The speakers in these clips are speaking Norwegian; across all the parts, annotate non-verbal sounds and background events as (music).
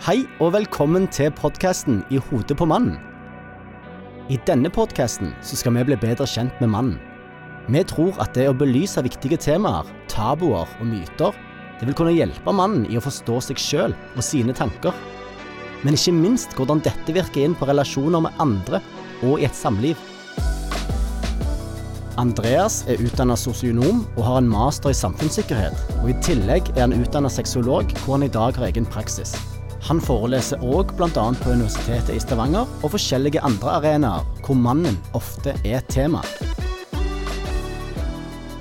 Hei og velkommen til podkasten I hodet på mannen. I denne podkasten skal vi bli bedre kjent med mannen. Vi tror at det å belyse viktige temaer, tabuer og myter, det vil kunne hjelpe mannen i å forstå seg sjøl og sine tanker. Men ikke minst hvordan dette virker inn på relasjoner med andre og i et samliv. Andreas er utdanna sosionom og har en master i samfunnssikkerhet. Og I tillegg er han utdanna sexolog, hvor han i dag har egen praksis. Han foreleser òg bl.a. på Universitetet i Stavanger og forskjellige andre arenaer hvor mannen ofte er tema.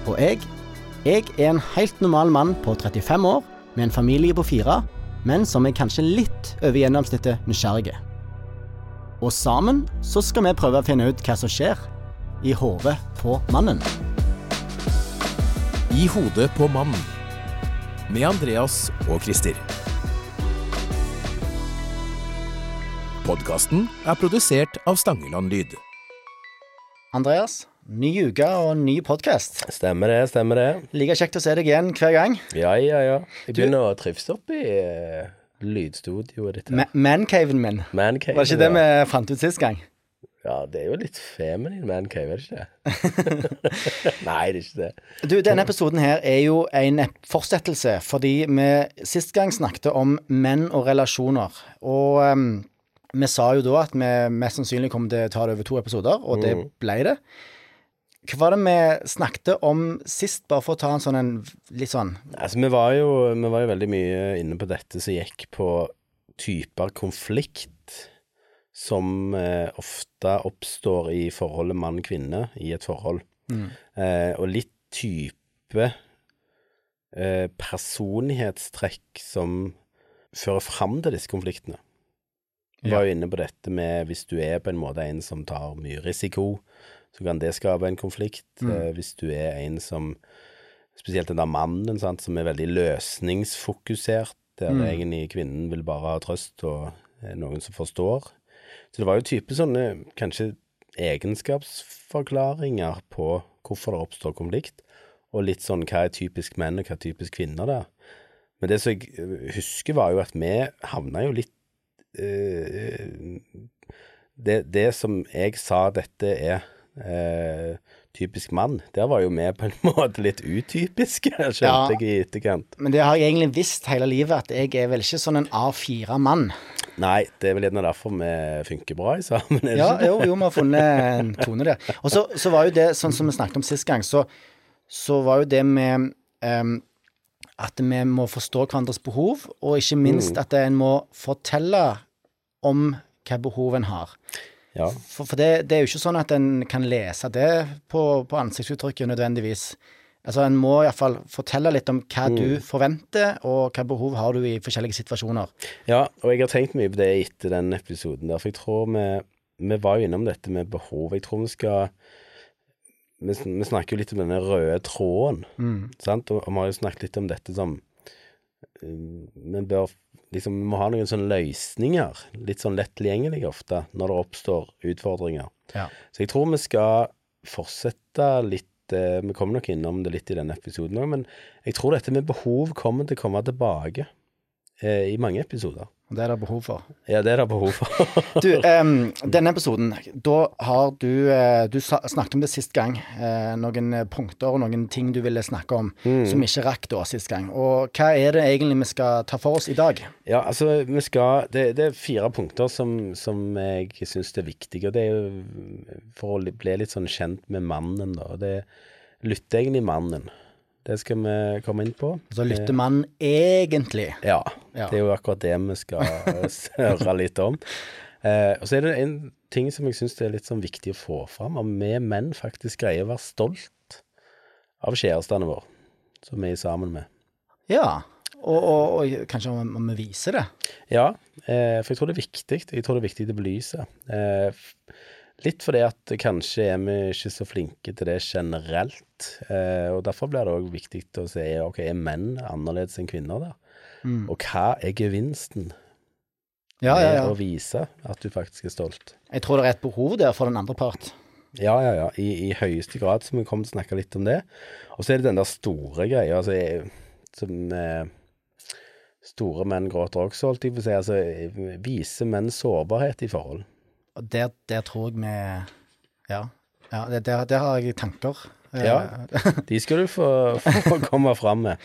Og jeg, jeg er en helt normal mann på 35 år med en familie på fire, men som er kanskje litt over gjennomsnittet nysgjerrige. Og sammen så skal vi prøve å finne ut hva som skjer i hodet på mannen. I hodet på mannen. Med Andreas og Christer. Podkasten er produsert av Stangeland Lyd. Andreas, ny uke og ny podkast. Stemmer det, stemmer det. Like kjekt å se deg igjen hver gang. Ja, ja, ja. Jeg begynner å trives opp i uh, lydstudioet ditt. Mancaven min. Mancave. Var det ikke det ja. vi fant ut sist gang? Ja, det er jo litt feminin mancave, er det ikke det? (laughs) Nei, det er ikke det. Du, Denne episoden her er jo en fortsettelse, fordi vi sist gang snakket om menn og relasjoner. Og ehm, vi sa jo da at vi mest sannsynlig kom til å ta det over to episoder, og det ble det. Hva var det vi snakket om sist, bare for å ta en sånn en litt sånn Altså, vi var, jo, vi var jo veldig mye inne på dette som gikk på typer konflikt som eh, ofte oppstår i forholdet mann-kvinne i et forhold. Eh, og litt type eh, personlighetstrekk som fører fram til disse konfliktene. Vi var jo inne på dette med hvis du er på en måte en som tar mye risiko, så kan det skape en konflikt. Mm. hvis du er en som Spesielt den der mannen sant, som er veldig løsningsfokusert, der egentlig kvinnen vil bare ha trøst og eh, noen som forstår. Så det var jo type sånne kanskje egenskapsforklaringer på hvorfor det oppstår konflikt, og litt sånn hva er typisk menn og hva er typisk kvinner der. Men det som jeg eh, husker, var jo at vi havna jo litt eh, det, det som jeg sa dette er eh, typisk mann, der var jo vi på en (laughs) måte litt utypiske, (laughs) skjønte Ja. jeg i etterkant. Men det har jeg egentlig visst hele livet, at jeg er vel ikke sånn en A4-mann. Nei, det er vel gjerne derfor vi funker bra i sammen. er det Ja, ikke? jo, jo, vi har funnet en tone der. Og så, så var jo det, sånn som vi snakket om sist gang, så, så var jo det med em, at vi må forstå hverandres behov, og ikke minst at en må fortelle om hva behov en har. Ja. For, for det, det er jo ikke sånn at en kan lese det på, på ansiktsuttrykket nødvendigvis. Altså En må iallfall fortelle litt om hva du forventer, og hva behov har du i forskjellige situasjoner. ja, og jeg har tenkt mye på det etter den episoden der, for jeg tror vi, vi var jo innom dette med behov. Jeg tror vi skal Vi, vi snakker jo litt om denne røde tråden, sant, og, og vi har jo snakket litt om dette som um, Vi bør liksom Vi må ha noen sånne løsninger, litt sånn lett tilgjengelige ofte, når det oppstår utfordringer. Ja. Så jeg tror vi skal fortsette litt eh, Vi kommer nok innom det litt i denne episoden òg, men jeg tror dette med behov kommer til å komme tilbake eh, i mange episoder. Og det er det behov for. Ja, det er det behov for. (laughs) Du, (laughs) um, denne episoden, da har du uh, Du snakket om det sist gang. Uh, noen punkter og noen ting du ville snakke om som ikke rakk da sist gang. Og hva er det egentlig vi skal ta for oss i dag? ja, altså, vi skal Det, det er fire punkter som, som jeg syns er viktige, og det er jo for å bli litt sånn kjent med mannen, da. Det lytter egentlig mannen. Det skal vi komme inn på. Så lytter mannen egentlig. Ja, Ja. det er jo akkurat det vi skal (laughs) høre litt om. Eh, og så er det en ting som jeg syns er litt sånn viktig å få fram, at vi menn faktisk greier å være stolt av kjærestene våre, som vi er sammen med. Ja. Og, og, og kanskje om, vi viser det. Ja, eh, for jeg tror det er viktig. Jeg tror det er viktig å belyse. Eh, litt fordi at kanskje er vi ikke så flinke til det generelt, eh, og derfor blir det òg viktig å se ok, er menn annerledes enn kvinner der? Og hva er gevinsten Ja, ja, med å vise at du faktisk er stolt. Jeg tror det er et behov der for den andre part. Ja, ja, ja. I, I høyeste grad, så vi kommer til å snakke litt om det. Og så er det den der store greia, altså, jeg, som eh, Store menn gråter også, holdt jeg på å si. Altså, vise menn sårbarhet i forhold? Og der, der tror jeg vi Ja. ja der, der har jeg tanker. Eh, Ja. De skal du få, (laughs) få komme fram med.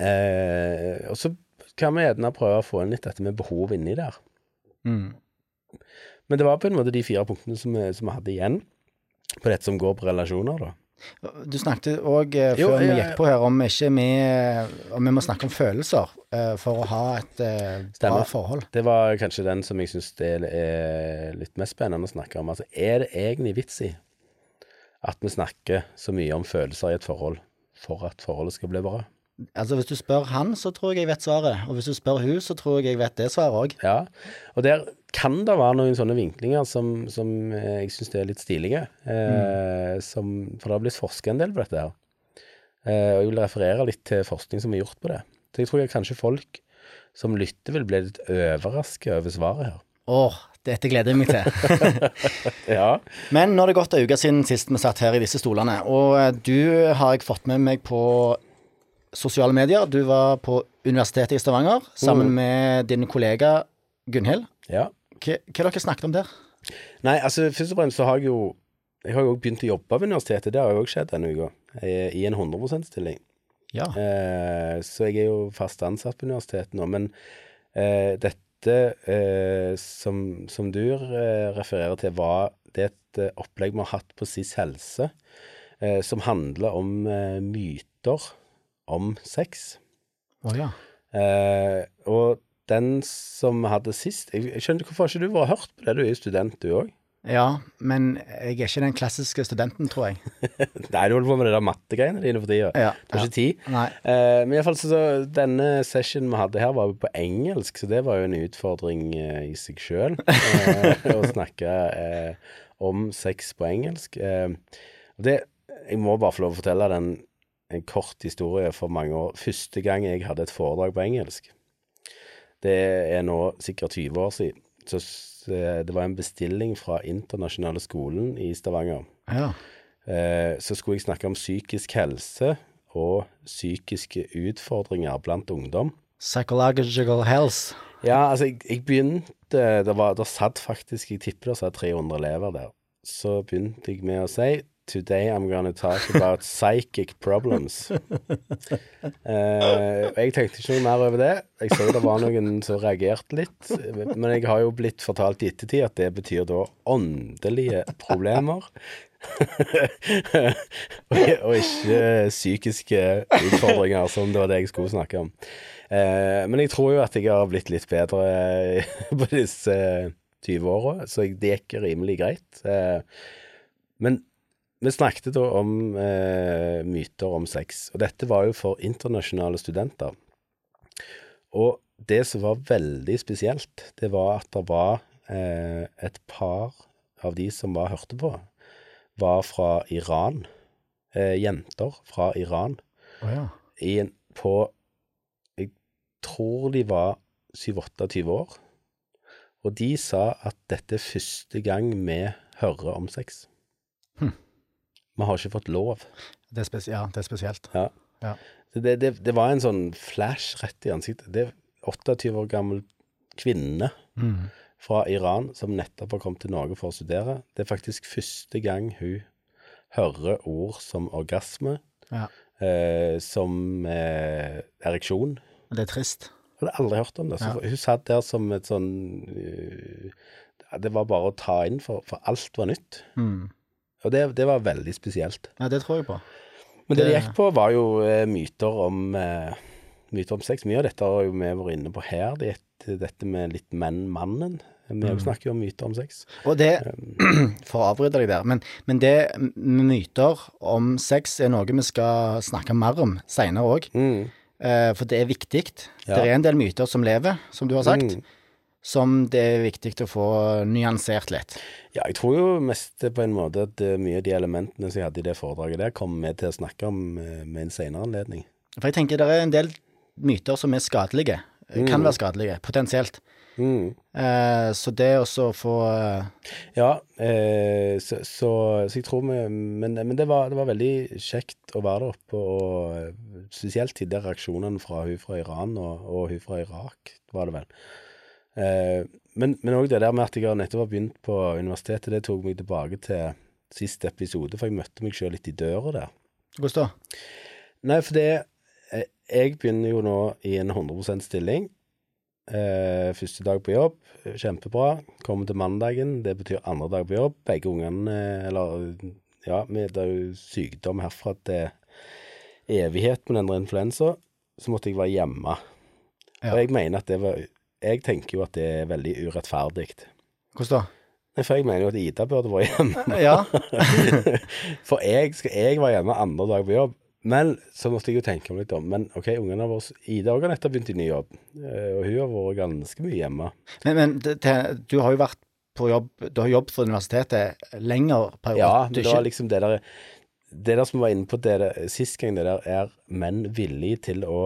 Eh, og så kan vi gjerne prøve å få inn litt dette med behov inni der. Mm. Men det var på en måte de fire punktene som vi, som vi hadde igjen på dette som går på relasjoner, da. Du snakket òg eh, Jo, før vi gikk på her om ikke vi Om vi må snakke om følelser eh, for å ha et eh, bra forhold. Det var kanskje den som jeg syns er, er litt mest spennende å snakke om. Altså, er det egentlig vits i at vi snakker så mye om følelser i et forhold for at forholdet skal bli bra? Altså Hvis du spør han, så tror jeg jeg vet svaret. Og hvis du spør hun, så tror jeg jeg vet det svaret òg. Ja, og der kan det være noen sånne vinklinger som, som eh, jeg syns er litt stilige. Eh, som, for det har blitt forska en del på dette her. Eh, og jeg vil referere litt til forskning som er gjort på det. Så jeg tror jeg kanskje folk som lytter, vil bli litt overraska over svaret her. Åh, dette gleder jeg meg til. (laughs) Ja. Men nå har det gått ei uke siden sist vi satt her i disse stolene, og eh, du har jeg fått med meg på sosiale medier. Du var på Universitetet i Stavanger sammen med din kollega Gunhild. ja. Hva, hva dere snakket om der? Nei, altså først og fremst så har jeg jo Jeg har jo begynt å jobbe ved universitetet. Det har jo også skjedd denne uka. I en 100 %-stilling. Ja. Eh, så jeg er jo fast ansatt på universitetet nå. Men eh, dette eh, som, som du eh, refererer til, var det et eh, opplegg vi har hatt på SIS helse, eh, som handler om myter om sex. Oh, ja. Eh, og den som hadde sist Jeg, jeg skjønner Hvorfor har ikke du vært hørt på det? Du er jo student, du òg. Ja, men jeg er ikke den klassiske studenten, tror jeg. (laughs) Nei, du holder på med det der mattegreiene dine for tida. Ja, Du har ja. ikke tid. Eh, men iallfall så, så denne sessionen vi hadde her, var jo på engelsk, så det var jo en utfordring eh, i seg sjøl. Eh, (laughs) å snakke eh, om sex på engelsk. Eh, det Jeg må bare få lov å fortelle den en kort historie for mange år. Første gang jeg hadde et foredrag på engelsk, det er nå sikkert 20 år siden. Så eh, det var en bestilling fra Internasjonale skolen i Stavanger. Ja. Eh, så skulle jeg snakke om psykisk helse og psykiske utfordringer blant ungdom. Psychological health. Ja, altså, jeg, jeg begynte Det var, der satt faktisk Jeg tipper det satt 300 elever der. Så begynte jeg med å si Today I'm gonna talk about (laughs) psychic problems. Uh, jeg tenkte ikke noe mer over det. Jeg så det var noen som reagerte litt. Men jeg har jo blitt fortalt i ettertid at det betyr da åndelige problemer. (laughs) og, og ikke psykiske utfordringer, som det var det jeg skulle snakke om. Uh, men jeg tror jo at jeg har blitt litt bedre (laughs) på disse 20 åra, så det gikk rimelig greit. Eh, men vi snakket da om eh, myter om sex, og dette var jo for internasjonale studenter. Og det som var veldig spesielt, det var at det var eh, et par av de som var hørte på, var fra Iran. Eh, jenter fra Iran. Oh, ja. I en, på Jeg tror de var 7-28 år. Og de sa at dette er første gang vi hører om sex. Hm. Vi har ikke fått lov. Det ja, det er spesielt. Ja. Ja. Det, det, det var en sånn flash rett i ansiktet. Det er 28 år gammel kvinne Mm. fra Iran som nettopp har kommet til Norge for å studere. Det er faktisk første gang hun hører ord som orgasme, Ja. eh, som eh, ereksjon. Det er trist. Jeg hadde aldri hørt om det. Så Ja. Hun satt der som et sånn uh, Det var bare å ta inn, for, for alt var nytt. Mm. Og det, det var veldig spesielt. Ja, det tror jeg på. Men det Det- gikk på, var jo eh, myter om eh, Myter om sex. Mye av dette har jo vi vært inne på her. Det, dette med litt menn-mannen. Vi Mm. snakker jo om myter om sex. Og det, (clears throat) for å avbryte deg der, men, men det myter om sex er noe vi skal snakke mer om seinere òg. Mm. Eh, for det er viktig. Ja. Det er en del myter som lever, som du har sagt, Mm. Som det er viktig å få nyansert litt. Ja, jeg tror jo mest på en måte at eh, mye av de elementene som jeg hadde i det foredraget der, kommer vi til å snakke om eh, med en senere anledning. For jeg tenker det er en del myter som er skadelige. kan være skadelige, potensielt. Mm. Eh, så det også å få eh, Ja, eh, så, så, så jeg tror vi Men, men det, var, det var veldig kjekt å være der oppe, og eh, spesielt til de reaksjonene fra hun fra Iran og, og hun fra Irak, var det vel. Eh, men men òg det der med at jeg har nettopp har begynt på universitetet, det tok meg tilbake til siste episode, for jeg møtte meg sjøl litt i døra der. Hvordan da? Nei, for det eh, Jeg begynner jo nå i en 100% stilling. Eh, første dag på jobb, kjempebra. Kommer til mandagen, det betyr andre dag på jobb. Begge ungene Eller ja, det er jo sykdom herfra til evighet med den influensa. Så måtte jeg være hjemme. Ja. Og jeg mener at det var Jeg tenker jo at det er veldig urettferdig. Hvordan da? For jeg mener jo at Ida burde vært hjemme. (laughs) Ja. (laughs) For jeg, skal, jeg var hjemme andre dag på jobb. Men så måtte jeg jo tenke meg litt om. Men OK, ungene våre Ida har nettopp begynt i ny jobb, eh, og hun har vært ganske mye hjemme. Men, men det, det, du har jo vært på jobb Du har jobbet for universitetet lenger periode. Ja, men det var liksom det der Det der som vi var inne på det der, sist gang, det der er menn villige til å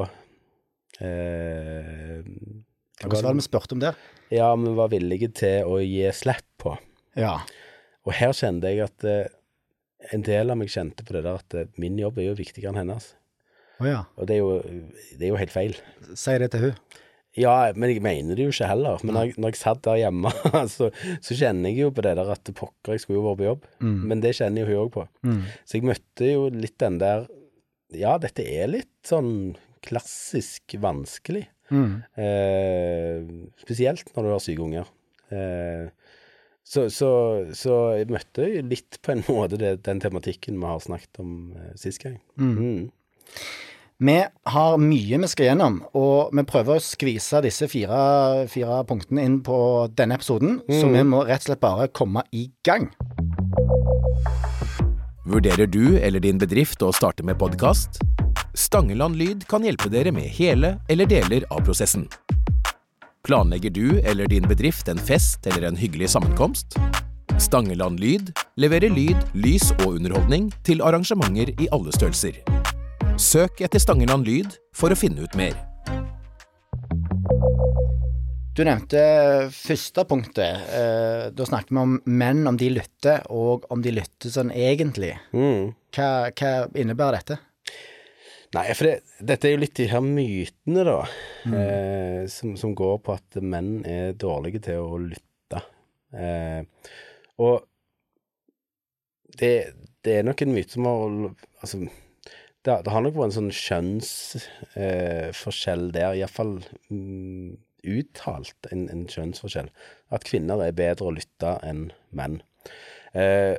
eh, Hvordan var det vi spurte om der? Ja, vi var villige til å gi slipp på. Ja. Og her kjente jeg at eh, en del av meg kjente på det der at eh, min jobb er jo viktigere enn hennes. Å ja. Og det er jo, det er jo helt feil. Si det til hun. Ja, men jeg mener det jo ikke heller. Men når jeg, når jeg satt der hjemme, (laughs) så, så kjenner jeg jo på det der at pokker, jeg skulle jo vært på jobb. Men det kjenner jo hun òg på. Mm. Så jeg møtte jo litt den der Ja, dette er litt sånn klassisk vanskelig. Mm. Eh, spesielt når du har syke unger. Eh, så, så, så jeg møtte litt på en (laughs) måte det, den tematikken vi har snakket om eh, sist gang. Mm. Vi har mye vi skal gjennom, og vi prøver å skvise disse fire, fire punktene inn på denne episoden, så vi må rett og slett bare komme i gang. Vurderer du eller din bedrift å starte med podkast? Stangeland Lyd kan hjelpe dere med hele eller deler av prosessen. Planlegger du eller din bedrift en fest eller en hyggelig sammenkomst? Stangeland Lyd leverer lyd, lys og underholdning til arrangementer i alle størrelser. Søk etter Stangeland Lyd for å finne ut mer. Du nevnte første punktet. Eh, da snakket vi om menn, om de lytter, og om de lytter sånn egentlig. Mm. Hva, hva innebærer dette? Nei, for det, dette er jo litt de her mytene, da, eh, som, som går på at menn er dårlige til å lytte. Eh, og det, det er nok en myte som har Altså, det, det har nok vært en sånn kjønnsforskjell eh, der, iallfall mm, uttalt en, en kjønnsforskjell. At kvinner er bedre å lytte enn menn. Eh,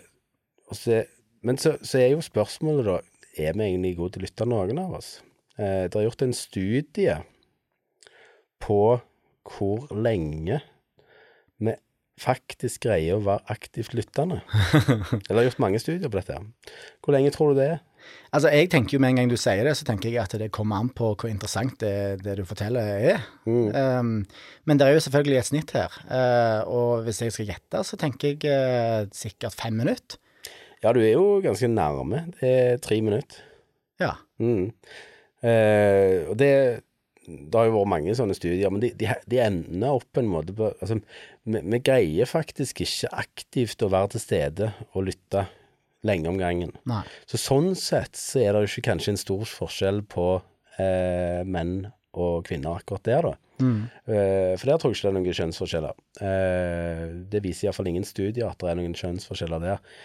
så, men så, så er jo spørsmålet, da er vi egentlig gode til å lytte, noen av oss? Eh, det er gjort en studie på hvor lenge vi faktisk greier å være aktivt lyttende. (laughs) Eller har gjort mange studier på dette. Hvor lenge tror du det er? Altså, jeg tenker jo med en gang du sier det, så tenker jeg at det kommer an på hvor interessant det, det du forteller er. Um, men det er jo selvfølgelig et snitt her. Uh, og hvis jeg skal gjette, så tenker jeg uh, sikkert fem minutter. Ja, du er jo ganske nærme. Det er tre minutter. Ja. Mm. Eh, og det Det har jo vært mange sånne studier, men de, de, de ender opp på en måte på Altså, vi, vi greier faktisk ikke aktivt å være til stede og lytte lenge om gangen. Nei. Så sånn sett så er det jo ikke kanskje en stor forskjell på eh, menn og kvinner akkurat der, da. Eh, for der tror jeg ikke det er noen kjønnsforskjeller. Eh, det viser iallfall ingen studier at det er noen kjønnsforskjeller der.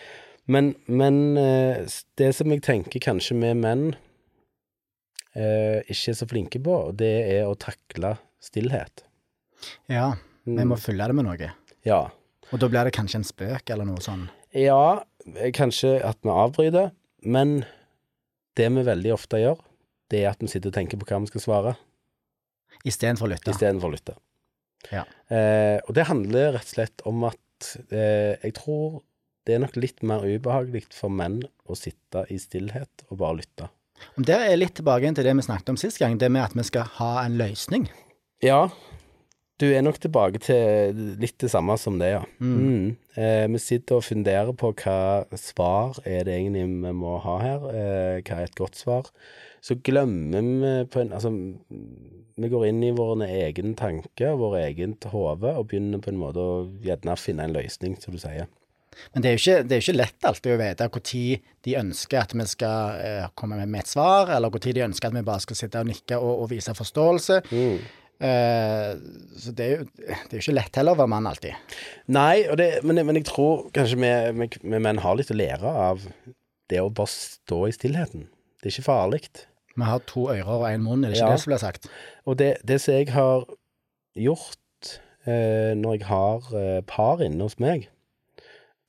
Men, men eh, det som jeg tenker kanskje vi menn eh, ikke er så flinke på, det er å takle stillhet. Ja. Vi må fylle det med noe. Ja. Og da blir det kanskje en spøk eller noe sånn. Ja, eh, kanskje at vi avbryter, men det vi veldig ofte gjør, det er at vi sitter og tenker på hva vi skal svare, Istedenfor å lytte. istedenfor å lytte. Ja. Eh, og det handler rett og slett om at eh, jeg tror det er nok litt mer ubehagelig for menn å sitte i stillhet og bare lytte. Det er litt tilbake til det vi snakket om sist gang, det med at vi skal ha en løsning. Ja, Du er nok tilbake til litt det samme som det, ja. Mm. Eh, vi sitter og funderer på hva svar er det egentlig vi må ha her. Eh, hva er et godt svar? Så glemmer vi på en Altså, vi går inn i våre egen tanke, vår eget hode, og begynner på en måte å gjerne finne en løsning, som du sier. Men det er jo ikke, det er ikke lett alltid å vite når de ønsker at vi skal eh, komme med et svar, eller når de ønsker at vi bare skal sitte og nikke og, og vise forståelse. Mm. Eh, så det er jo det er jo ikke lett heller å være mann alltid. Nei, det, men, men, jeg tror kanskje vi, vi, vi, menn har litt å lære av det å bare stå i stillheten. Det er ikke farlig. Vi har to ører og én munn, er det ikke ja. det som blir sagt? Og det, det som jeg har gjort eh, når jeg har eh, par inne hos meg,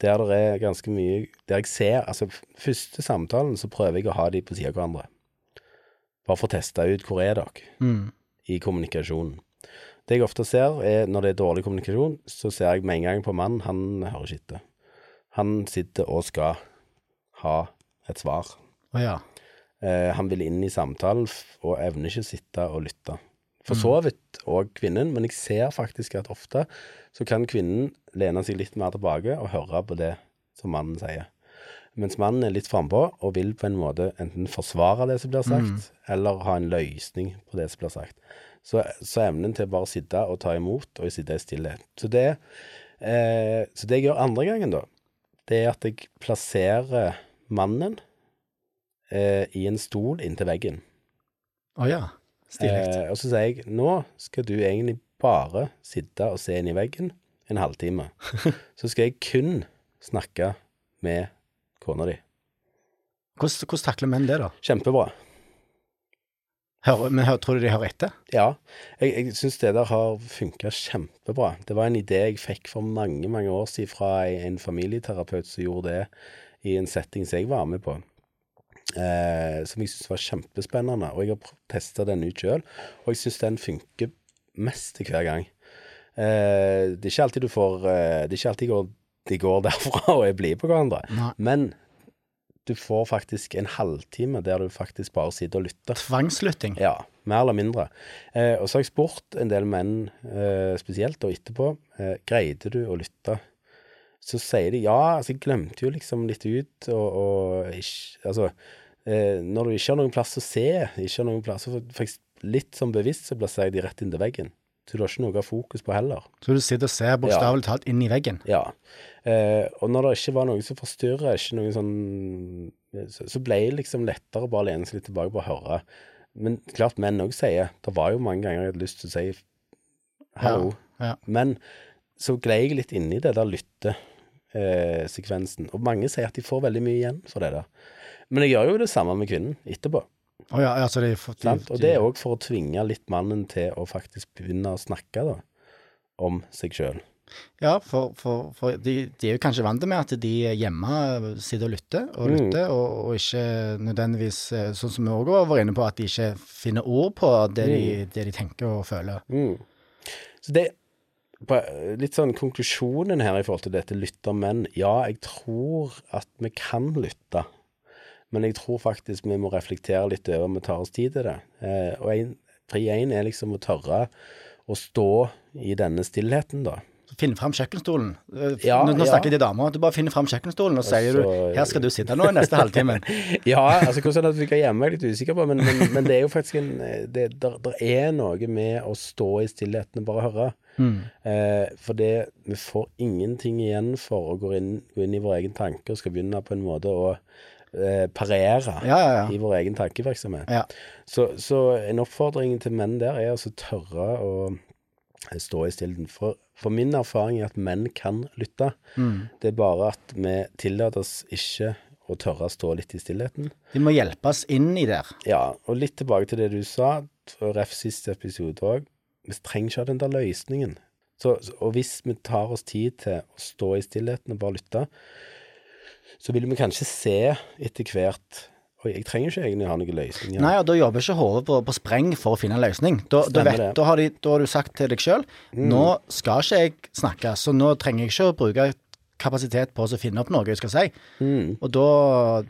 der det er ganske mye Der jeg ser Altså, første samtalen så prøver jeg å ha de på sida av hverandre. Bare for å teste ut hvor er dere. Mm i kommunikasjonen. Det jeg ofte ser, er når det er dårlig kommunikasjon, så ser jeg med en gang på mannen, han hører ikke etter. Han sitter og skal ha et svar. Oh, ja. eh, han vil inn i samtalen og evner ikke å sitte og lytte. For så mm. vidt òg kvinnen, men jeg ser faktisk at ofte så kan kvinnen lene seg litt mer tilbake og høre på det som mannen sier. Mens mannen er litt frampå og vil på en måte enten forsvare det som blir sagt, mm. eller ha en løsning på det som blir sagt. Så, så evnen til bare å sitte og ta imot og sitte i stillhet. Så det, eh, så det jeg gjør andre gangen, da, det er at jeg plasserer mannen eh, i en stol inntil veggen. Å oh, ja. Eh, og så sier jeg nå skal du egentlig bare sitte og se inn i veggen en halvtime. (laughs) så skal jeg kun snakke med kona di. Hvordan, hvordan takler menn det, da? Kjempebra. Hør, men hør, tror du de hører etter? Ja, jeg, jeg syns det der har funka kjempebra. Det var en idé jeg fikk for mange, mange år siden fra en familieterapeut som gjorde det i en setting som jeg var med på. Eh, som jeg syns var kjempespennende. Og jeg har testa den ut sjøl, og jeg syns den funker mest til hver gang. Eh, det er ikke alltid du får eh, Det er ikke alltid går de går (laughs) derfra og er blide på hverandre. Nei. Men du får faktisk en halvtime der du faktisk bare sitter og lytter. Tvangslytting? Ja, mer eller mindre. Eh, og så har jeg spurt en del menn eh, spesielt, og etterpå, eh, greide du å lytte? Så sier de ja, altså jeg glemte jo liksom litt ut, og, og ikke Altså, når du ikke har noen plass å se, ikke har noen plass for Litt sånn bevisst så plasserer jeg de rett inn til veggen. Så du har ikke noe av fokus på heller. Så du sitter og ser bokstavelig talt inn i veggen? Ja. Eh, og når det ikke var noe som forstyrra, ikke noe sånn så, så, ble det liksom lettere å bare lene seg litt tilbake på å høre. Men klart menn òg sier Det var jo mange ganger jeg hadde lyst til å si hallo. Ja, ja. Men så gled jeg litt inni det der lyttesekvensen. Eh, og mange sier at de får veldig mye igjen for det der. Men jeg gjør jo det samme med kvinnen etterpå. Oh, ja, altså de, de, og det er òg for å tvinge litt mannen til å faktisk begynne å snakke da, om seg sjøl. Ja, for, for, for de, de, er jo kanskje vant med at de hjemme sitter og lytter, og mm. lytter, mm. og, og, ikke nødvendigvis, eh, sånn som vi òg var inne på, at de ikke finner ord på det, mm. de, det de, tenker og føler. Mm. Så det Litt sånn konklusjonen her i forhold til dette lytter menn. Ja, jeg tror at vi kan lytte men jeg tror faktisk vi må reflektere litt over om vi tar oss tid til det. Eh, og en, pri én er liksom å tørre å stå i denne stillheten, da. Finne fram kjøkkenstolen. Eh, ja, nå, nå snakker ja. de damer. Du bare finner fram kjøkkenstolen og, så sier du 'her skal du sitte nå i neste halvtime'. (laughs) ja, altså hvordan det funker hjemme er jeg litt usikker på, men, men, men, det er jo faktisk en det, der, der, er noe med å stå i stillheten og bare høre. Mm. Eh, for det, vi får ingenting igjen for å gå inn, gå inn i vår egen tanke og skal begynne på en måte å eh, parere ja, ja, ja. i vår egen tankevirksomhet. Så, så, en oppfordring til menn der er altså tørre å stå i stilden. For, for, min erfaring er at menn kan lytte. Mm. Det er bare at vi tillater oss ikke å tørre å stå litt i stillheten. De må hjelpes inn i der. Ja, og litt tilbake til det du sa, ref siste episode òg. Vi trenger ikke ha den der løsningen. Så, og hvis vi tar oss tid til å stå i stillheten og bare lytte, så vil vi kanskje se etter hvert Oi, jeg trenger ikke egentlig ha noen løsning. Nei, og da jobber ikke hodet på, på, spreng for å finne en løsning. Da, da, vet, da, har, de, da har, du sagt til deg sjøl mm. nå skal ikke jeg snakke, så nå trenger jeg ikke å bruke kapasitet på å finne opp noe jeg skal si. Mm. Og da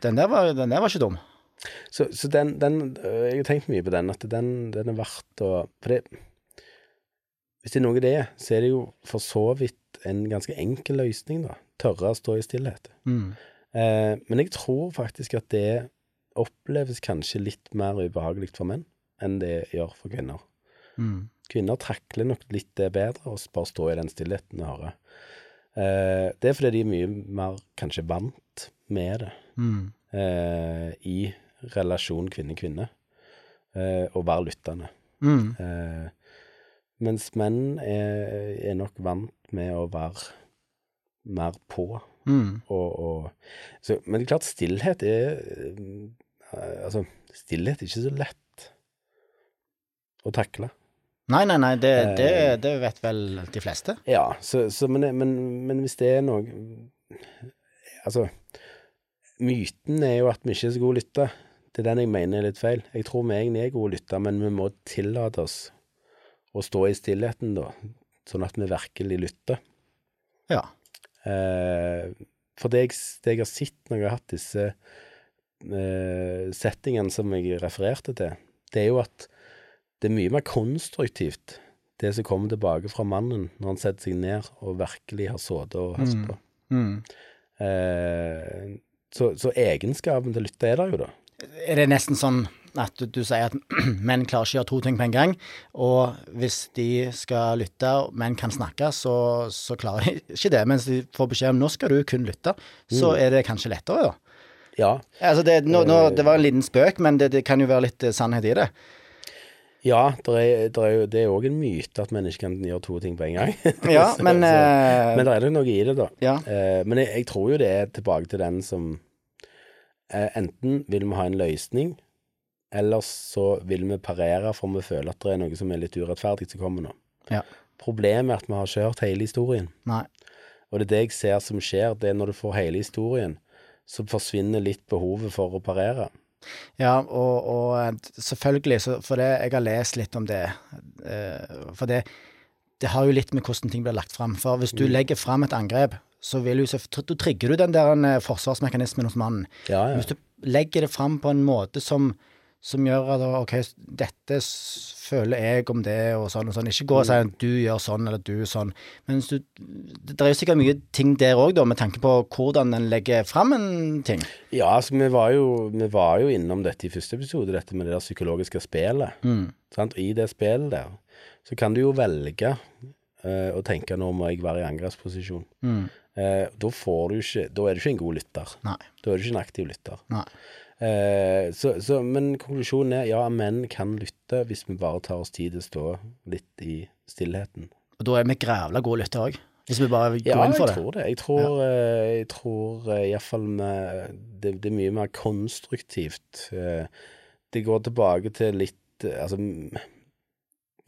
Den der var, den der var ikke dum. Så, så den, den, Jeg har tenkt mye på den, at den, den er verdt å For det hvis det er noe det er, så er det jo for så vidt en ganske enkel løsning, da. Tørre å stå i stillhet. Mm. Eh, men jeg tror faktisk at det oppleves kanskje litt mer ubehagelig for menn enn det gjør for kvinner. Mm. Kvinner takler nok litt det bedre, å bare stå i den stillheten og høre. Eh, det er fordi de er mye mer kanskje vant med det Mm. eh, i relasjon kvinne-kvinne, eh, å være lyttende. Mm. Eh, mens menn er, er nok vant med å være mer på. Mm. Og, og, så, men det er klart, stillhet er eh, Altså, stillhet er ikke så lett å takle. Nei, nei, nei, det, det, Eh. det vet vel de fleste. Ja, så, så men, men, men hvis det er noe Altså, myten er jo at vi ikke er så gode lytter. Det er den jeg mener er litt feil. Jeg tror vi egentlig er gode lytter, men vi må tillate oss å stå i stillheten, da. Sånn at vi virkelig lytter. Ja. Eh, for det jeg, det jeg har sett når jeg har hatt disse eh, settingene som jeg refererte til, det er jo at det er mye mer konstruktivt, det som kommer tilbake fra mannen når han setter seg ned og virkelig har sittet og hørt Mm. på. Mm. Eh, så, så egenskapen til lytter lytte er der jo, da. Er det nesten sånn at du, du sier at (clears throat) menn klarer ikke å gjøre to ting på en gang, og hvis de skal lytte, og menn kan snakke, så, så klarer de (laughs) ikke det. Mens de får beskjed om nå skal du kun lytte, så er det kanskje lettere, da. Ja, Altså det, nå, nå, det var en liten spøk, men det, det kan jo være litt eh, sannhet i det. ja der er, der er jo, det er òg en myte at mennesker kan gjøre to ting på en gang. (laughs) Ja, (laughs) men så, eh, men det er nok noe i det, da. Ja. Eh, men jeg, jeg tror jo det er tilbake til den som eh, Enten vil vi ha en løsning, eller så vil vi parere for vi føler at det er noe som er litt urettferdig som kommer nå. Ja. Problemet er at vi har ikke hørt hele historien. Nei. Og det er det jeg ser som skjer, det er når du får hele historien, så forsvinner litt behovet for å parere. Ja, og, og eh, selvfølgelig, så, for det, jeg har lest litt om det. eh, For det, det har jo litt med hvordan ting blir lagt fram. For hvis du legger fram et angrep, så vil jo, så, da trigger du den der eh, forsvarsmekanismen hos mannen. Ja, ja. Hvis du legger det fram på en måte som, som gjør at OK, dette føler jeg om det, og sånn og sånn. Ikke gå og si at du gjør sånn, eller du sånn. Men du, det er jo sikkert mye ting der òg, da, med tanke på hvordan en legger fram en ting. Ja, altså vi var, jo, vi var jo innom dette i første episode, dette med det der psykologiske spillet. Sant? I det spillet der, så kan du jo velge eh, å tenke nå må jeg være i angrepsposisjon. Eh, da får du ikke, da er du ikke en god lytter. Nei. Da er du ikke en aktiv lytter. Nei. Eh, så, så, men konklusjonen er ja, menn kan lytte hvis vi bare tar oss tid til å stå litt i stillheten. Og da er vi grævla gode lyttere òg, hvis vi bare går Ja, inn for det. tror det. Jeg tror, eh, jeg tror eh, iallfall det, det er mye mer konstruktivt. Det går tilbake til litt Altså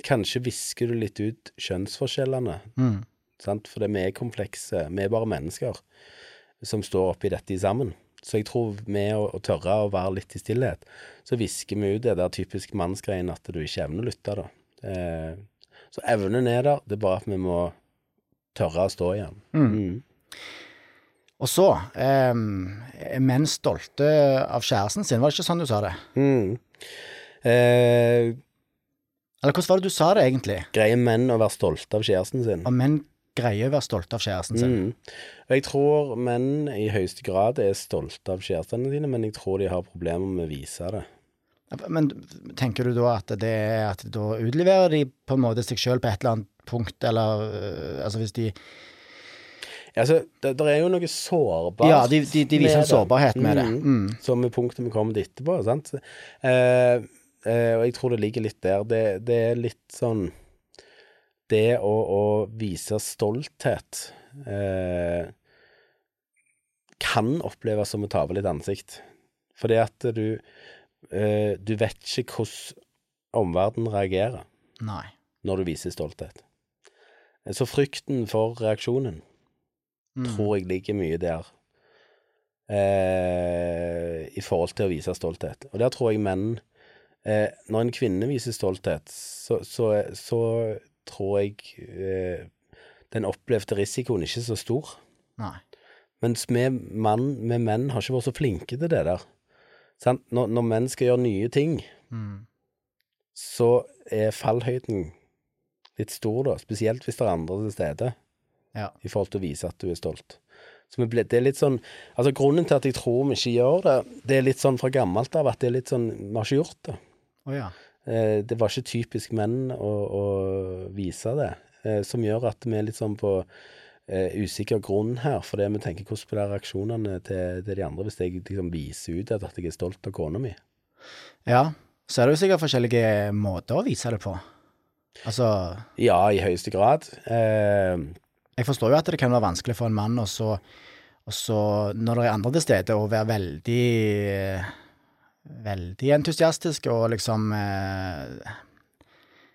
Kanskje visker du litt ut kjønnsforskjellene, Mm. sant? for det vi er komplekse. Vi er bare mennesker som står oppi dette sammen. Så jeg tror med å, å tørre å være litt i stillhet, så visker vi ut det der typisk mannsgreiene at du ikke evner å lytte, da. Eh, så evnen er der, det er bare at vi må tørre å stå igjen. Mm. Og så eh, menn stolte av kjæresten sin, var det ikke sånn du sa det? Mm. Eh, Eller hvordan var det du sa det egentlig? greier menn å være stolte av kjæresten sin? Og menn greier å være stolte av kjæresten sin? Mm. Jeg tror menn i høyeste grad er stolte av kjærestene sine, men jeg tror de har problemer med å vise det. Men tenker du da at det er at da utleverer de på en måte seg sjøl på et eller annet punkt, eller øh, altså hvis de Altså, det, det er jo noe sårbart Ja, de, de, de viser en sårbarhet med det. Mm. Mm. Som er punktet vi kommer til etterpå, sant. Eh, eh, og jeg tror det ligger litt der. Det, det er litt sånn Det å, å vise stolthet eh, kan oppleves som å tape litt ansikt. Fordi at du eh, Du vet ikke hvordan omverdenen reagerer Nei. når du viser stolthet. Så frykten for reaksjonen Mm. tror jeg ligger mye der eh, i forhold til å vise stolthet. Og der tror jeg menn eh, Når en kvinne viser stolthet, så, så, så tror jeg eh, den opplevde risikoen ikke så stor. Nei. Mens vi, mann, med menn har ikke vært så flinke til det der. Når, når menn skal gjøre nye ting, Mm. så er fallhøyden litt stor, da. Spesielt hvis det er andre til stede, Ja. i forhold til å vise at du er stolt. Så ble, det er litt sånn Altså Grunnen til at jeg tror vi ikke gjør det, det er litt sånn fra gammelt av at det er litt sånn Vi har ikke gjort det. Oh, ja. Eh, det var ikke typisk menn å, å vise det, eh, som gjør at vi er litt sånn på eh, usikker grunn her, fordi vi tenker hvordan blir reaksjonene til, til de andre hvis jeg liksom viser ut at jeg er stolt av kona mi? ja. Så er det jo sikkert forskjellige måter å vise det på. Altså Ja, i høyeste grad. Eh, Jeg forstår jo at det kan være vanskelig for en mann og så når det er andre til stede, å være veldig Veldig entusiastisk og liksom eh,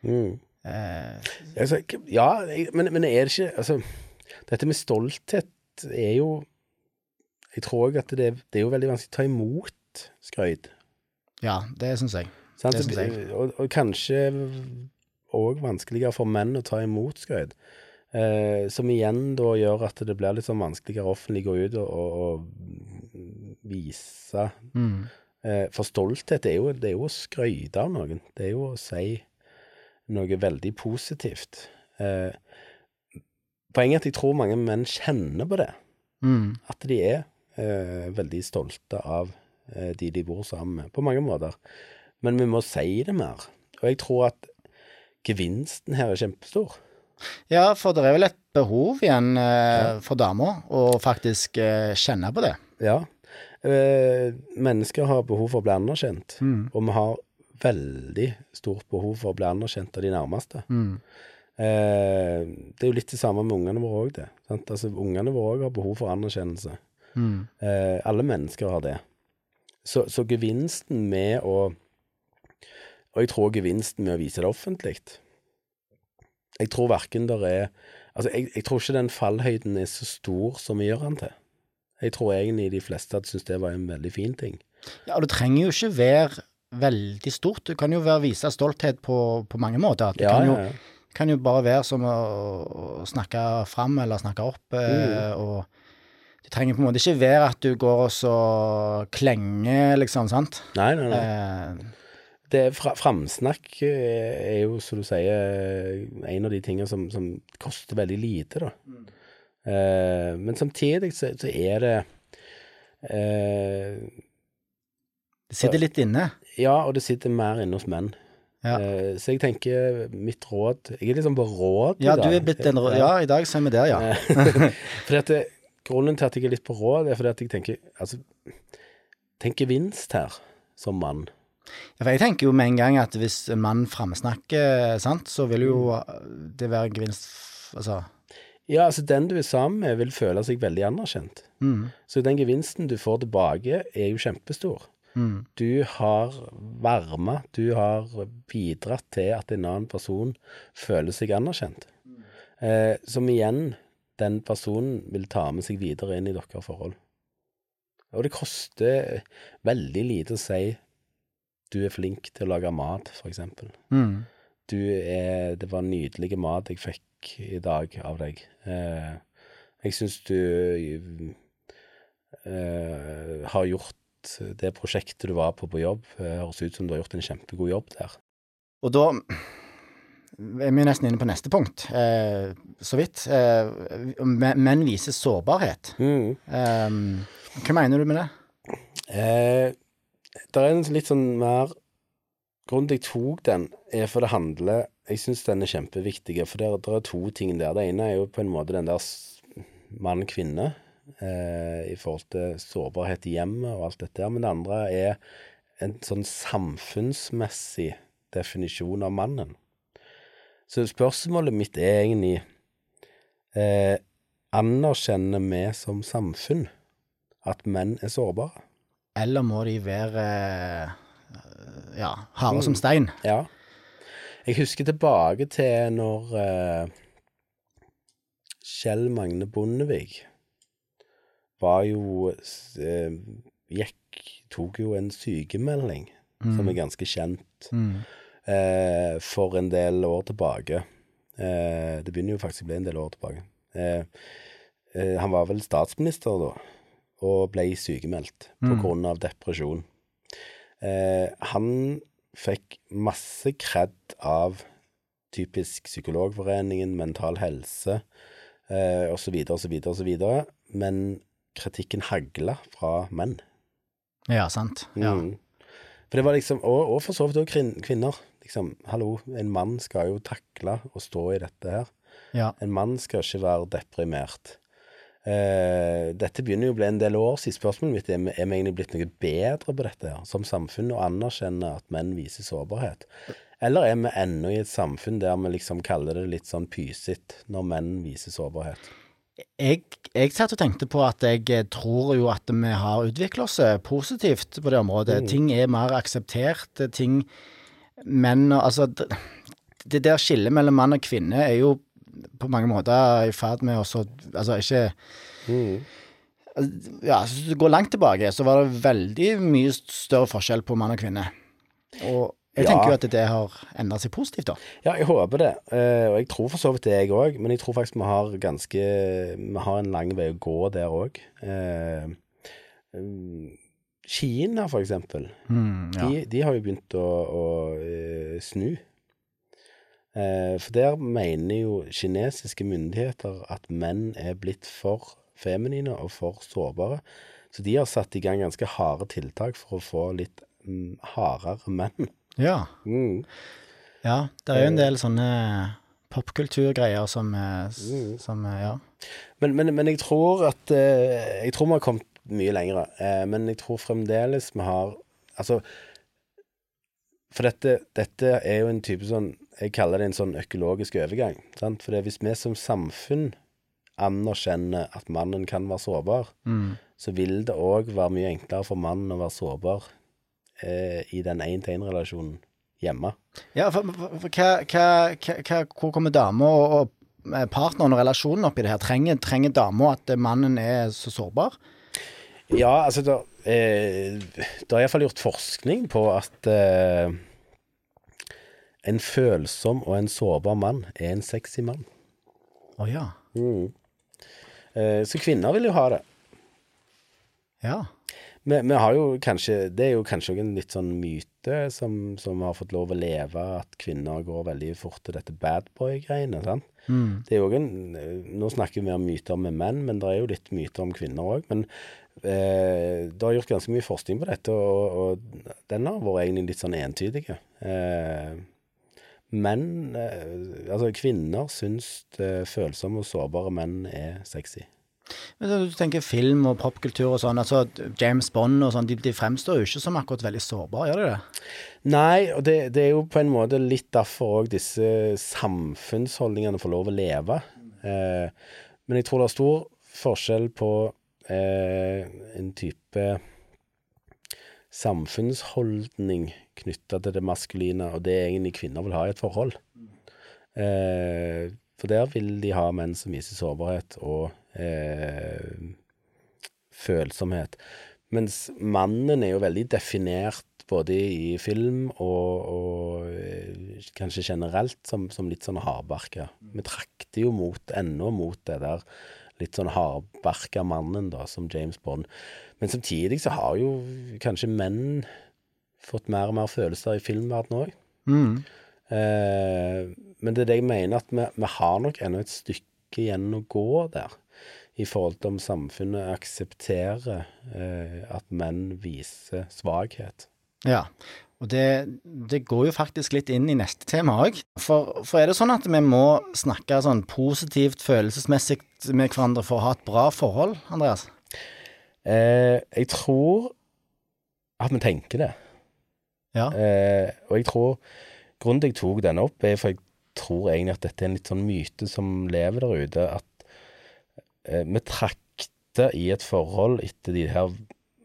mm. eh, altså, ja, men, men er det ikke Altså, dette med stolthet er jo Jeg tror òg at det, det er jo veldig vanskelig å ta imot skryt. Ja, det syns jeg. Sant? Det synes jeg. Og, og kanskje òg vanskeligere for menn å ta imot skryt. Eh, som igjen da gjør at det blir litt sånn vanskeligere offentlig å gå ut og, og, og vise Mm. Eh, For stolthet er jo, det er jo å skryte av noen. Det er jo å si noe veldig positivt. Eh, poenget er at jeg tror mange menn kjenner på det. Mm. At de er eh, veldig stolte av eh, de de bor sammen med, på mange måter. Men vi må si det mer. Og jeg tror at gevinsten her er kjempestor. Ja, for det er vel et behov igjen eh, for damer å faktisk eh, kjenne på det. Ja. Eh, mennesker har behov for å bli anerkjent, Mm. og vi har veldig stort behov for å bli anerkjent av de nærmeste. Mm. Eh, det er jo litt det samme med ungene våre òg, det. Sant? Altså, ungene våre òg har behov for anerkjennelse. Mm. Eh, alle mennesker har det. Så, så gevinsten med å Og jeg tror gevinsten med å vise det offentlig Jeg tror verken der er Altså, jeg, jeg tror ikke den fallhøyden er så stor som vi gjør den til. Jeg tror egentlig de fleste hadde syntes det var en veldig fin ting. Ja, og det trenger jo ikke være veldig stort. Du kan jo være vise stolthet på, på mange måter. Du Ja, kan, ja, ja. kan jo bare være som å, å snakke fram eller snakke opp. Eh, Mm. og det trenger på en måte ikke være at du går og så klenger, liksom, sant? Nei, nei, nei. Eh, Det fra, Framsnakk eh, er jo, som du sier, en av de tingene som, som koster veldig lite, da. Eh, men samtidig så, så er det eh, det sitter litt inne. Ja, og det sitter mer inne hos menn. Ja. Eh, så jeg tenker mitt råd Jeg er liksom på råd i Ja, dag. du er blitt en råd, Ja, i dag så er vi der, ja. Eh, (laughs) fordi at det, grunnen til at jeg er litt på råd, er fordi at jeg tenker Altså, tenk gevinst her, som mann. Ja, For jeg tenker jo med en gang at hvis en mann framsnakker, sant, så vil jo det være en gevinst Altså Ja, altså, den du er sammen med, vil føle seg veldig anerkjent. mm, Så den gevinsten du får tilbake, er jo kjempestor. mm, Du har varma, du har bidratt til at en annen person føler seg anerkjent. Eh, som igjen den personen vil ta med seg videre inn i deres forhold. Og det koster veldig lite å si du er flink til å lage mat, for eksempel. mm. Du er Det var nydelig mat jeg fikk i dag av deg. Eh, jeg syns du eh, har gjort det prosjektet du var på på jobb. eh, Høres ut som du har gjort en kjempegod jobb der. Og da er vi nesten inne på neste punkt, eh, så vidt. Eh, menn viser sårbarhet. Eh, hva mener du med det? Eh, det er en litt sånn mer Grunnen til jeg tok den, er for det handler Jeg syns den er kjempeviktig, for det det er to ting der. Det ene er jo på en måte den der mann-kvinne eh, i forhold til sårbarhet i hjemmet og alt dette der. Men det andre er en sånn samfunnsmessig definisjon av mannen. Så spørsmålet mitt er egentlig eh, Anerkjenner vi som samfunn at menn er sårbare? Eller må de være ja, harde Mm. som stein? Ja. Jeg husker tilbake til når uh, Kjell Magne Bondevik var jo eh, Gikk Tok jo en sykemelding som er ganske kjent Mm. uh, for en del år tilbake. Uh, det begynner jo faktisk å bli en del år tilbake. Eh, eh, han var vel statsminister da, og ble sykemeldt på Mm. av depresjon. Eh, han fikk masse kred av typisk Psykologforeningen, Mental Helse eh, osv., osv., osv. Men kritikken hagla fra menn. Ja, sant. Ja. Mm. For det var liksom, og, og for så vidt òg kvinner. Liksom, hallo, en mann skal jo takle å stå i dette her. ja. En mann skal ikke være deprimert. Eh, dette begynner jo å bli en del år siden. Spørsmålet mitt er er vi egentlig blitt noe bedre på dette som samfunn, å anerkjenne at menn viser sårbarhet? Eller er vi ennå i et samfunn der vi liksom kaller det litt sånn pysete når menn viser sårbarhet? Jeg, jeg satt og tenkte på at jeg eh, tror jo at vi har utvikla oss eh, positivt på det området. Ting er mer akseptert. Ting Menn og Altså, det, det der skillet mellom mann og kvinne er jo på mange måter i ferd med å så Altså, ikke Ja, hvis du går langt tilbake, så var det veldig mye større forskjell på mann og kvinne. Og jeg Ja. tenker jo at det har endra seg positivt, da. Ja, jeg håper det. Eh, og jeg tror for så vidt det, jeg òg. Men jeg tror faktisk vi har ganske Vi har en lang vei å gå der òg. Eh, mm, Kina, for eksempel. Mm, ja. De, de har jo begynt å, å eh, snu. Eh, for der mener jo kinesiske myndigheter at menn er blitt for feminine og for sårbare. Så de har satt i gang ganske harde tiltak for å få litt mm, hardere menn. ja. Mm. Ja, det er jo en del sånne popkulturgreier som, eh, Mm. som eh, Ja. Men, men, men jeg tror at eh, Jeg tror vi har kommet mye lenger. Eh, men jeg tror fremdeles vi har Altså For dette, dette er jo en type sånn Jeg kaller det en sånn økologisk overgang. Sant? For det, hvis vi som samfunn anerkjenner at mannen kan være sårbar, Mm. så vil det òg være mye enklere for mannen å være sårbar eh, i den én-til-én-relasjonen hjemme. Ja, for, for, for hva, hva, hva, hvor kommer dama og, og eh, partneren og relasjonen opp i det her? Trenger, trenger dama at eh, mannen er så sårbar? Ja, altså Det eh, Det er iallfall gjort forskning på at eh, en følsom og en sårbar mann er en sexy mann. Å ja. Mm. Eh, så kvinner vil jo ha det. Ja. Vi, vi har jo kanskje Det er jo kanskje en litt sånn myte som, som har fått lov å leve, at kvinner går veldig fort til dette badboy-greiene. sant? Mm. Det er jo en, Nå snakker vi om myter med menn, men det er jo litt myter om kvinner òg. Men eh, det har gjort ganske mye forskning på dette, og, og den har vært egentlig litt sånn entydig. Eh, menn eh, Altså, kvinner syns følsomme og sårbare menn er sexy. Men Du tenker film og popkultur og sånn. altså James Bond og sånn, de, de fremstår jo ikke som akkurat veldig sårbare, gjør de det? Nei, og det, det er jo på en måte litt derfor òg disse samfunnsholdningene får lov å leve. Eh, men jeg tror det er stor forskjell på eh, en type samfunnsholdning knytta til det maskuline, og det egentlig kvinner vil ha i et forhold. Eh, for der vil de ha menn som viser sårbarhet og eh, følsomhet. Mens mannen er jo veldig definert både i film og, og eh, kanskje generelt som, som litt sånn hardbarka. Vi trakter jo mot, ennå mot det der litt sånn hardbarka mannen, da, som James Bond. Men samtidig så har jo kanskje menn fått mer og mer følelser i filmverdenen òg. Mm. Eh, men det er det jeg mener, at vi, vi har nok ennå et stykke igjen å gå der. I forhold til om samfunnet aksepterer eh, at menn viser svakhet. Ja. Og det, det går jo faktisk litt inn i neste tema òg. For, for er det sånn at vi må snakke sånn positivt, følelsesmessig med hverandre for å ha et bra forhold, Andreas? Eh, jeg tror at vi tenker det. Ja. Eh, og jeg tror Grunnen til jeg tok denne opp, er for jeg tror egentlig at dette er en litt sånn myte som lever der ute. At eh, vi trakter i et forhold etter de her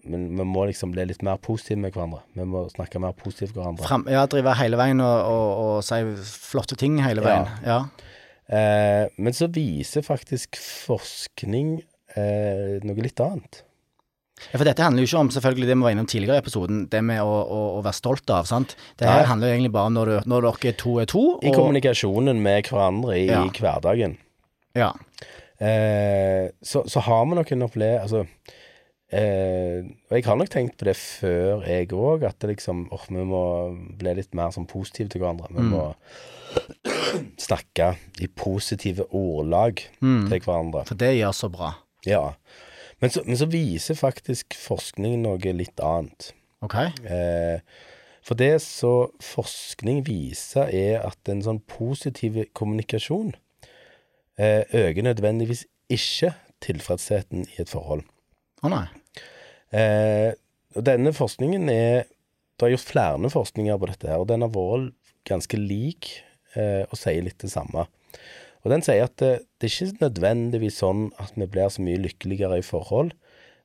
Men vi må liksom bli litt mer positive med hverandre. Vi må snakke mer positivt med hverandre. Frem, ja, drive hele veien og, og, og si flotte ting hele veien. Ja. Eh, men så viser faktisk forskning eh, noe litt annet. Ja, For dette handler jo ikke om selvfølgelig det vi var innom tidligere i episoden, det med å, å, å være stolt av. sant? Det her handler jo egentlig bare om når, du, når dere to er to. I kommunikasjonen med hverandre i, Ja. hverdagen. Ja. Eh, så, så har vi noen opplevelser Altså eh, Og jeg har nok tenkt på det før, jeg òg, at det liksom åh, vi må bli litt mer sånn positive til hverandre. Vi Mm. må (clears throat) snakke i positive ordlag Mm. til hverandre. For det gjør så bra. Ja. Men så, men så viser faktisk forskning noe litt annet. OK? Eh, for det så forskning viser, er at en sånn positiv kommunikasjon eh, øker nødvendigvis ikke tilfredsheten i et forhold. Å nei. Eh, denne forskningen er Det er gjort flere forskninger på dette, her, og den har vært ganske lik eh, og sier litt det samme. Og den sier at det, det er ikke nødvendigvis sånn at vi blir så mye lykkeligere i forhold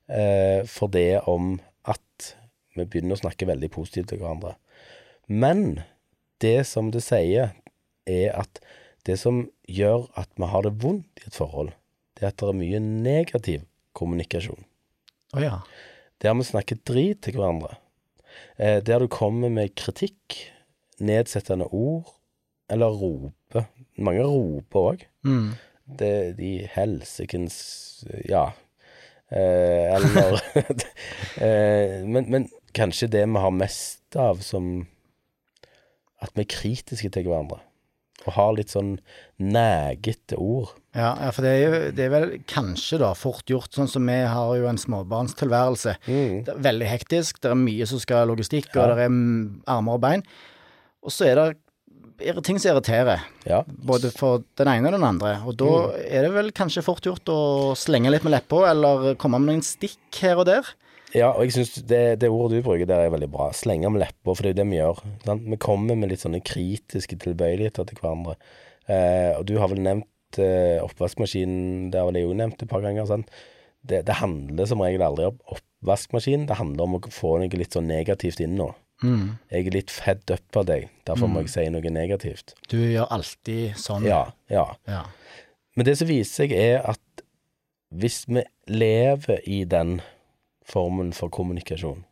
eh, for det om at vi begynner å snakke veldig positivt til hverandre. Men det som det sier, er at det som gjør at vi har det vondt i et forhold, det er at det er mye negativ kommunikasjon. Å ja. Der vi snakker drit til hverandre. Eh, der du kommer med kritikk, nedsettende ord, eller roper. Mange roper òg. Mm. Det de helsikens Ja. Eh, eller (laughs) eh, men, men kanskje det vi har mest av som At vi er kritiske til hverandre. Og har litt sånn negete ord. Ja, ja, for det er jo det er vel kanskje da fort gjort, sånn som vi har jo en småbarnstilværelse. Det er veldig hektisk, det er mye som skal logistikk, og det er mm, armer og bein. Og så er det ting som irriterer, Ja. både for den ene og den andre. Og da er det vel kanskje fort gjort å slenge litt med leppa, eller komme med noen stikk her og der. Ja, og jeg syns det, det ordet du bruker der er veldig bra. Slenge med lepper, for det er jo det vi gjør. Sant? Vi kommer med litt sånne kritiske tilbøyeligheter til hverandre. Eh, og du har vel nevnt eh, oppvaskmaskinen, det har vel jeg òg nevnt et par ganger. Det, det handler som regel aldri om oppvaskmaskinen, det handler om å få noe litt sånn negativt inn nå. Jeg er litt fed up av deg, derfor må jeg si noe negativt. Du gjør alltid sånn. Ja, ja. Ja. Men det som viser seg er at hvis vi lever i den formen for kommunikasjon,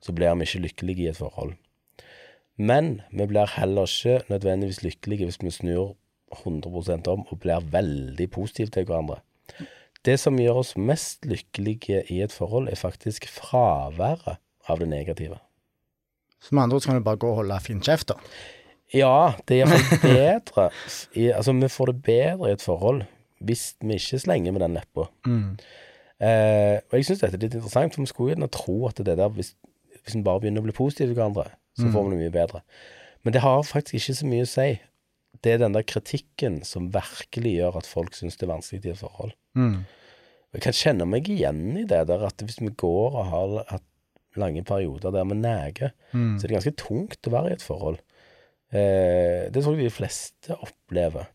så blir vi ikke lykkelige i et forhold. Men vi blir heller ikke nødvendigvis lykkelige hvis vi snur 100% om og blir veldig positive til hverandre. Det som gjør oss mest lykkelige i et forhold, er faktisk fraværet av det negative. Så med andre ord kan du bare gå og holde fin kjeft, da. Ja, det er iallfall bedre i, Altså, vi får det bedre i et forhold hvis vi ikke slenger med den leppa. (laughs) Eh, og jeg syns dette er litt interessant, for vi skulle gjerne tro at det der Hvis, hvis vi bare begynner å bli positive til hverandre, så får vi det mye bedre. Men det har faktisk ikke så mye å si. Det er den der kritikken som virkelig gjør at folk syns det er vanskelig i et forhold. Mm. Jeg kan kjenne meg igjen i det der at hvis vi går og har hatt lange perioder der vi neger, så er det ganske tungt å være i et forhold. Eh, det tror jeg de fleste opplever.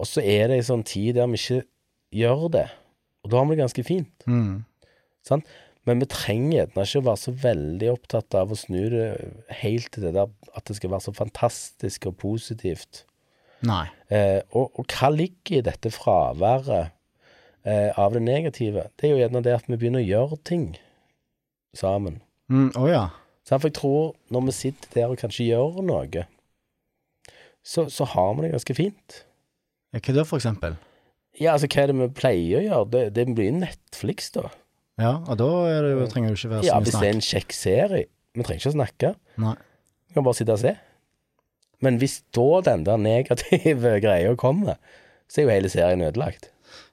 Og så er det en sånn tid der vi ikke gjør det, og da har vi det ganske fint. Sant? Men vi trenger gjerne ikke å være så veldig opptatt av å snu det helt til det der at det skal være så fantastisk og positivt. Nei. Eh, og, og hva ligger i dette fraværet eh, av det negative? Det er jo gjerne det at vi begynner å gjøre ting sammen. Mm, Å ja. Sant? For jeg tror når vi sitter der og kanskje gjør noe, så, så har vi det ganske fint. Hva da, for eksempel? Ja, altså hva er det vi pleier å gjøre? Det, det blir Netflix, da. Ja, og da det trenger du ikke være så Ja, mye hvis det er en kjekk serie. Vi trenger ikke å snakke. Nei. Vi kan bare sitte og se. Men hvis da den der negative (laughs) greia kommer, så er jo hele serien ødelagt.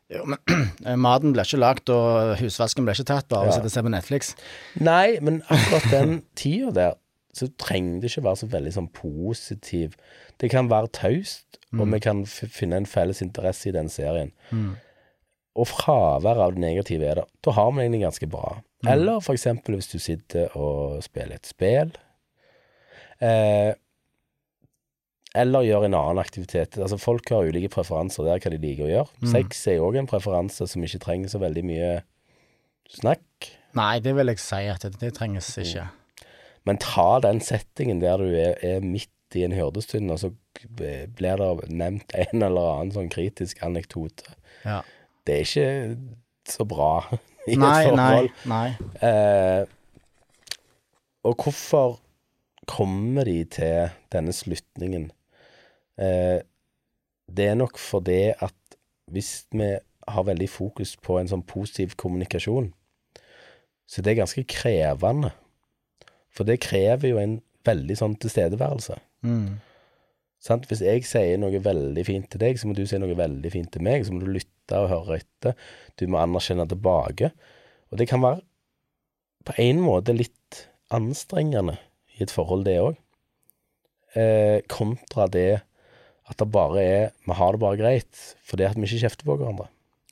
Jo, men (clears throat) maten ble ikke lagd, og husvasken ble ikke tatt bare av å sitte og se på Netflix. Nei, men akkurat den tida der, så trenger det ikke være så veldig sånn positiv. Det kan være taust, og vi kan finne en felles interesse i den serien. Og fraværet av det negative er der. Da har vi det egentlig ganske bra. Eller for eksempel hvis du sitter og spiller et spill. Eh, eller gjør en annen aktivitet. Altså Folk har ulike preferanser der hva de liker å gjøre. Sex er jo òg en preferanse som ikke trenger så veldig mye snakk. Nei, det vil jeg si at det, det trenges ikke. Men ta den settingen der du er, er midt i en hyrdestund, og så blir det nevnt en eller annen sånn kritisk anekdote. Ja. Det er ikke så bra (laughs) i Nei, et nei, forhold. nei. Eh, og hvorfor kommer de til denne slutningen? Eh, det er nok fordi at hvis vi har veldig fokus på en sånn positiv kommunikasjon, så det er ganske krevende. For det krever jo en veldig sånn tilstedeværelse. Mm. Sant? Hvis jeg sier noe veldig fint til deg, så må du si noe veldig fint til meg. Så må du lytte og høre etter. Du må anerkjenne tilbake. Og det kan være på en måte litt anstrengende i et forhold, det òg. Eh, kontra det at det bare er Vi har det bare greit fordi at vi ikke kjefter på hverandre.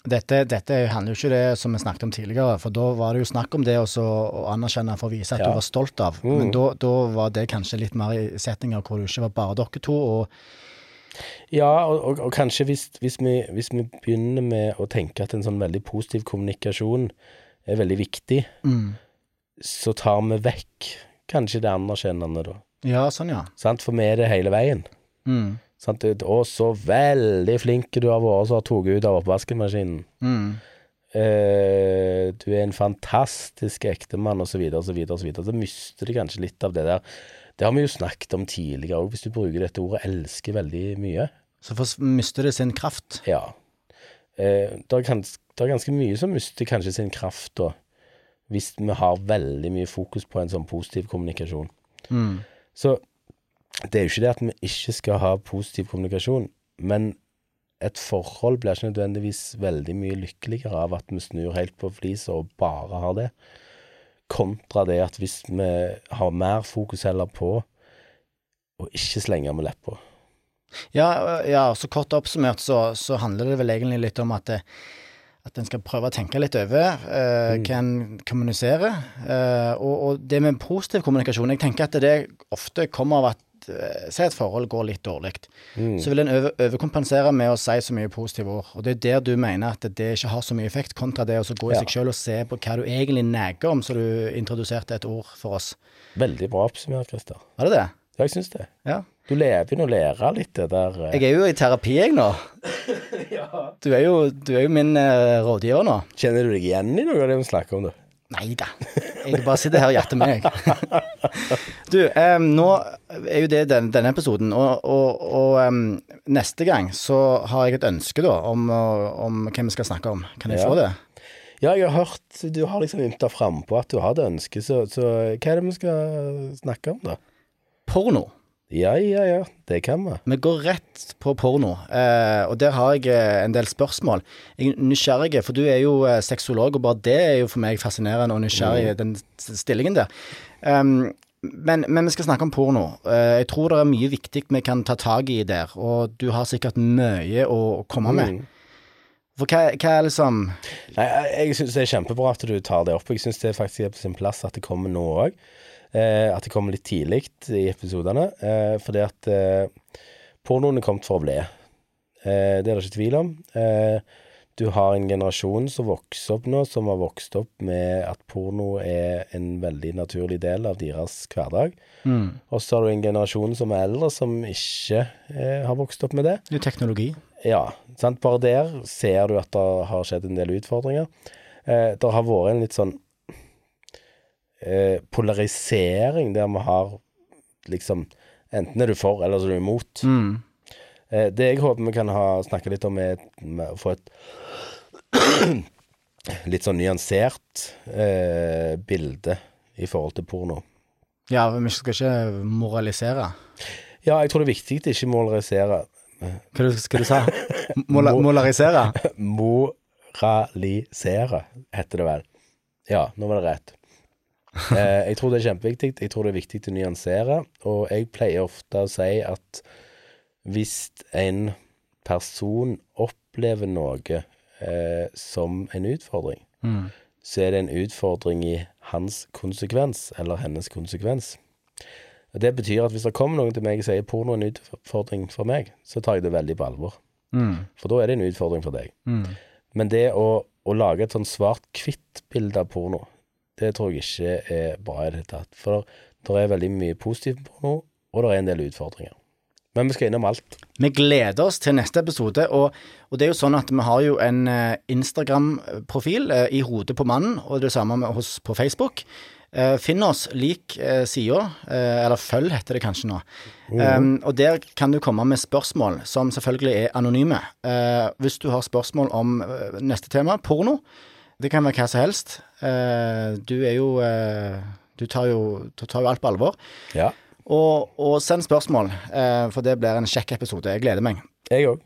Dette, dette handler jo ikke det som vi snakket om tidligere, for da var det jo snakk om det også å anerkjenne for å vise at Ja. du var stolt av. Mm. Men da, da var det kanskje litt mer i setninger hvor det ikke var bare dere to. og Ja, og, og, og kanskje hvis, hvis, vi, hvis vi begynner med å tenke at en sånn veldig positiv kommunikasjon er veldig viktig, mm. så tar vi vekk kanskje det anerkjennende, da. Ja, sånn, ja. Sant? For vi er det hele veien. Mm. Sant? Å, så veldig flink du har vært som har tatt ut av oppvaskmaskinen. Mm. Eh, du er en fantastisk ektemann, osv., osv., osv. Så mister du kanskje litt av det der. Det har vi jo snakket om tidligere òg, hvis du bruker dette ordet 'elsker' veldig mye. Så mister det sin kraft. Ja. Eh, det, er gans, det er ganske mye som mister kanskje sin kraft da, hvis vi har veldig mye fokus på en sånn positiv kommunikasjon. Mm. Så det er jo ikke det at vi ikke skal ha positiv kommunikasjon, men et forhold blir ikke nødvendigvis veldig mye lykkeligere av at vi snur helt på flisa og bare har det, kontra det at hvis vi har mer fokus heller på å ikke slenge med leppa. Ja, ja, så kort oppsummert så, så handler det vel egentlig litt om at det, at en skal prøve å tenke litt over uh, Mm. hva en kommuniserer. Uh, og, og det med positiv kommunikasjon, jeg tenker at det ofte kommer av at eh, Si et forhold går litt dårlig. Mm. Så vil en over, overkompensere med å si så mye positive ord. Og det er der du mener at det ikke har så mye effekt, kontra det å så gå i Ja. seg sjøl og se på hva du egentlig neger om, så du introduserte et ord for oss. Veldig bra oppsummert, Christer. Var det det? Ja, jeg syns det. Ja. Du lever begynner og lærer litt det der eh. Jeg er jo i terapi, jeg nå. (laughs) Du er jo, du er jo min eh, rådgiver nå. Kjenner du deg igjen i noe av det vi snakker om, da? Nei da. Jeg bare sitter her og jatter med, jeg. (laughs) Du, um, nå er jo det den, denne episoden, og, og, og um, neste gang så har jeg et ønske da om, om hvem vi skal snakke om. Kan jeg Ja. få det? Ja, jeg har hørt Du har liksom ymta frampå at du har det ønsket, så, så hva er det vi skal snakke om, da? Porno. Ja, ja, ja. Det kan vi. Vi går rett på porno, eh, og der har jeg eh, en del spørsmål. Jeg er nysgjerrig, for du er jo eh, sexolog, og bare det er jo for meg fascinerende og nysgjerrig, den stillingen der. Um, men, men vi skal snakke om porno. Jeg tror det er mye viktig vi kan ta tak i der, og du har sikkert mye å komme med. Mm. For hva, hva er liksom Nei, jeg, jeg syns det er kjempebra at du tar det opp. Jeg syns det faktisk er på sin plass at det kommer nå òg. Eh, at det kommer litt tidlig i episodene. Eh, fordi at eh, pornoen er kommet for å bli. Eh, det er det ikke tvil om. Eh, du har en generasjon som vokser opp nå, som har vokst opp med at porno er en veldig naturlig del av deres hverdag. mm, Og så har du en generasjon som er eldre, som ikke har vokst opp med det. det er teknologi? Ja, sant? bare der ser du at det har skjedd en del utfordringer. Eh, det har vært en litt sånn eh, polarisering der vi har liksom Enten er du for, eller så er du imot. Mm. Eh, det jeg håper vi kan ha snakke litt om, er å få et (clears throat) litt sånn nyansert eh, bilde i forhold til porno. Ja, vi skal ikke moralisere. Ja, jeg tror det er viktig å ikke moralisere. Hva du, skal du sa Mola, Molarisere? (laughs) Moralisere, heter det vel. Ja, nå var det rett. Eh, jeg tror det er kjempeviktig. Jeg tror det er viktig å nyansere. Og jeg pleier ofte å si at hvis en person opplever noe eh, som en utfordring, Mm. så er det en utfordring i hans konsekvens, eller hennes konsekvens. Og Det betyr at hvis det kommer noen til meg og sier porno er en utfordring for meg, så tar jeg det veldig på alvor. Mm. For da er det en utfordring for deg. Mm. Men det å, å lage et sånn svart-hvitt-bilde av porno, det tror jeg ikke er bra i det hele tatt. For det er veldig mye positivt på noe, og det er en del utfordringer. Men vi skal innom alt. Vi gleder oss til neste episode, og, og det er jo sånn at vi har jo en eh, Instagram-profil eh, i hodet på mannen, og det samme med oss på Facebook. Eh, Finn oss, lik eh, sida, eller følg heter det kanskje nå. Um, og der kan du komme med spørsmål, som selvfølgelig er anonyme. Hvis du har spørsmål om neste tema, porno, det kan være hva som helst. Eh, du er jo eh, Du tar jo, du tar jo alt på alvor. Ja. Og, og send spørsmål, eh, for det blir en kjekk episode. Jeg gleder meg. Jeg òg.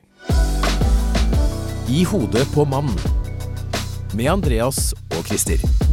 I hodet på mann. Med Andreas og Christer.